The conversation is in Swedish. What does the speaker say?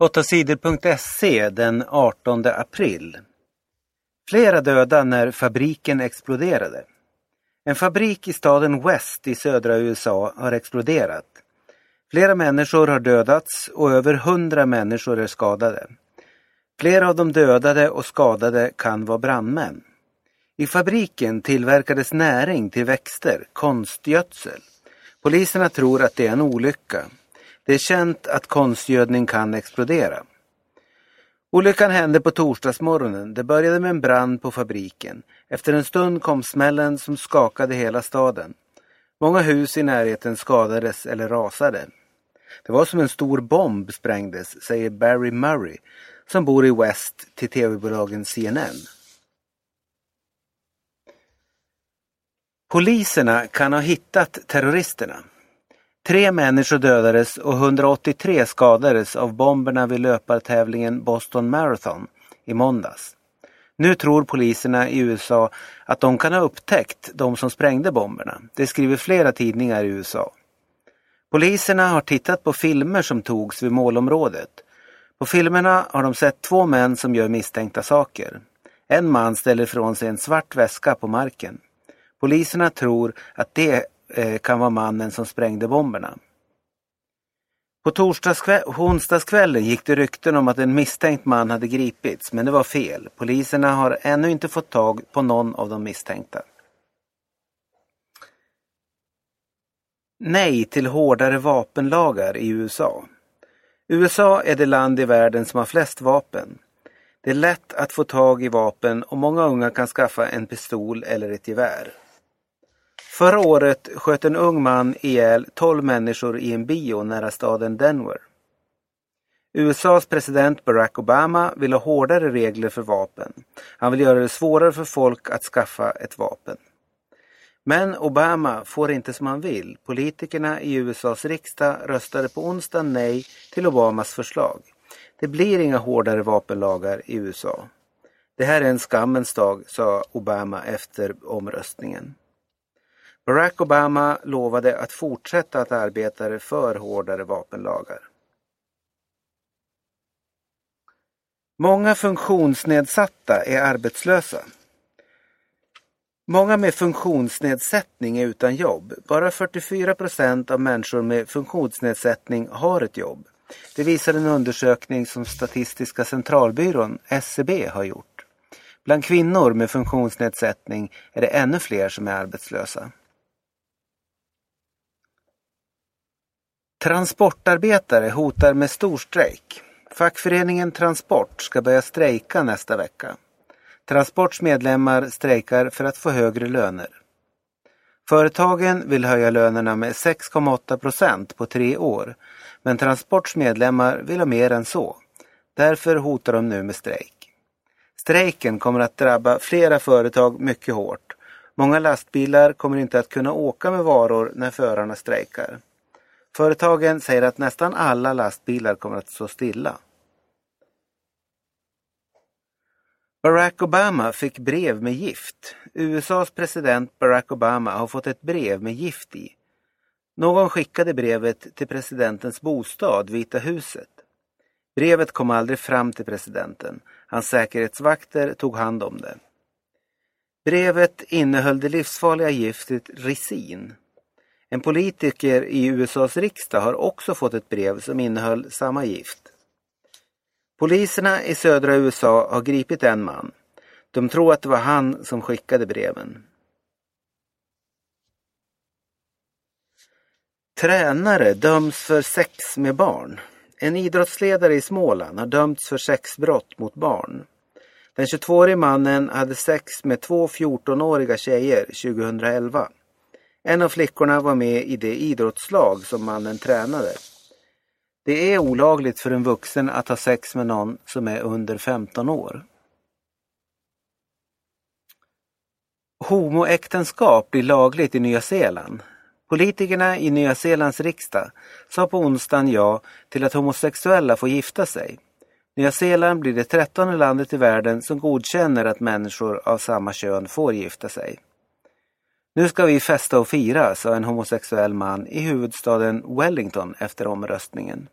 8sidor.se den 18 april. Flera döda när fabriken exploderade. En fabrik i staden West i södra USA har exploderat. Flera människor har dödats och över hundra människor är skadade. Flera av de dödade och skadade kan vara brandmän. I fabriken tillverkades näring till växter, konstgödsel. Poliserna tror att det är en olycka. Det är känt att konstgödning kan explodera. Olyckan hände på torsdagsmorgonen. Det började med en brand på fabriken. Efter en stund kom smällen som skakade hela staden. Många hus i närheten skadades eller rasade. Det var som en stor bomb sprängdes, säger Barry Murray som bor i West till tv-bolagen CNN. Poliserna kan ha hittat terroristerna. Tre människor dödades och 183 skadades av bomberna vid löpartävlingen Boston Marathon i måndags. Nu tror poliserna i USA att de kan ha upptäckt de som sprängde bomberna. Det skriver flera tidningar i USA. Poliserna har tittat på filmer som togs vid målområdet. På filmerna har de sett två män som gör misstänkta saker. En man ställer ifrån sig en svart väska på marken. Poliserna tror att det Eh, kan vara mannen som sprängde bomberna. På onsdagskvällen gick det rykten om att en misstänkt man hade gripits, men det var fel. Poliserna har ännu inte fått tag på någon av de misstänkta. Nej till hårdare vapenlagar i USA. USA är det land i världen som har flest vapen. Det är lätt att få tag i vapen och många unga kan skaffa en pistol eller ett gevär. Förra året sköt en ung man ihjäl 12 människor i en bio nära staden Denver. USAs president Barack Obama vill ha hårdare regler för vapen. Han vill göra det svårare för folk att skaffa ett vapen. Men Obama får inte som han vill. Politikerna i USAs riksdag röstade på onsdag nej till Obamas förslag. Det blir inga hårdare vapenlagar i USA. Det här är en skammens dag, sa Obama efter omröstningen. Barack Obama lovade att fortsätta att arbeta för hårdare vapenlagar. Många funktionsnedsatta är arbetslösa. Många med funktionsnedsättning är utan jobb. Bara 44 procent av människor med funktionsnedsättning har ett jobb. Det visar en undersökning som Statistiska centralbyrån, SCB, har gjort. Bland kvinnor med funktionsnedsättning är det ännu fler som är arbetslösa. Transportarbetare hotar med storstrejk. Fackföreningen Transport ska börja strejka nästa vecka. Transports medlemmar strejkar för att få högre löner. Företagen vill höja lönerna med 6,8 procent på tre år. Men Transports medlemmar vill ha mer än så. Därför hotar de nu med strejk. Strejken kommer att drabba flera företag mycket hårt. Många lastbilar kommer inte att kunna åka med varor när förarna strejkar. Företagen säger att nästan alla lastbilar kommer att stå stilla. Barack Obama fick brev med gift. USAs president Barack Obama har fått ett brev med gift i. Någon skickade brevet till presidentens bostad, Vita huset. Brevet kom aldrig fram till presidenten. Hans säkerhetsvakter tog hand om det. Brevet innehöll det livsfarliga giftet risin. En politiker i USAs riksdag har också fått ett brev som innehöll samma gift. Poliserna i södra USA har gripit en man. De tror att det var han som skickade breven. Tränare döms för sex med barn. En idrottsledare i Småland har dömts för sexbrott mot barn. Den 22-årige mannen hade sex med två 14-åriga tjejer 2011. En av flickorna var med i det idrottslag som mannen tränade. Det är olagligt för en vuxen att ha sex med någon som är under 15 år. Homoäktenskap blir lagligt i Nya Zeeland. Politikerna i Nya Zeelands riksdag sa på onsdagen ja till att homosexuella får gifta sig. Nya Zeeland blir det trettonde landet i världen som godkänner att människor av samma kön får gifta sig. Nu ska vi festa och fira, sa en homosexuell man i huvudstaden Wellington efter omröstningen.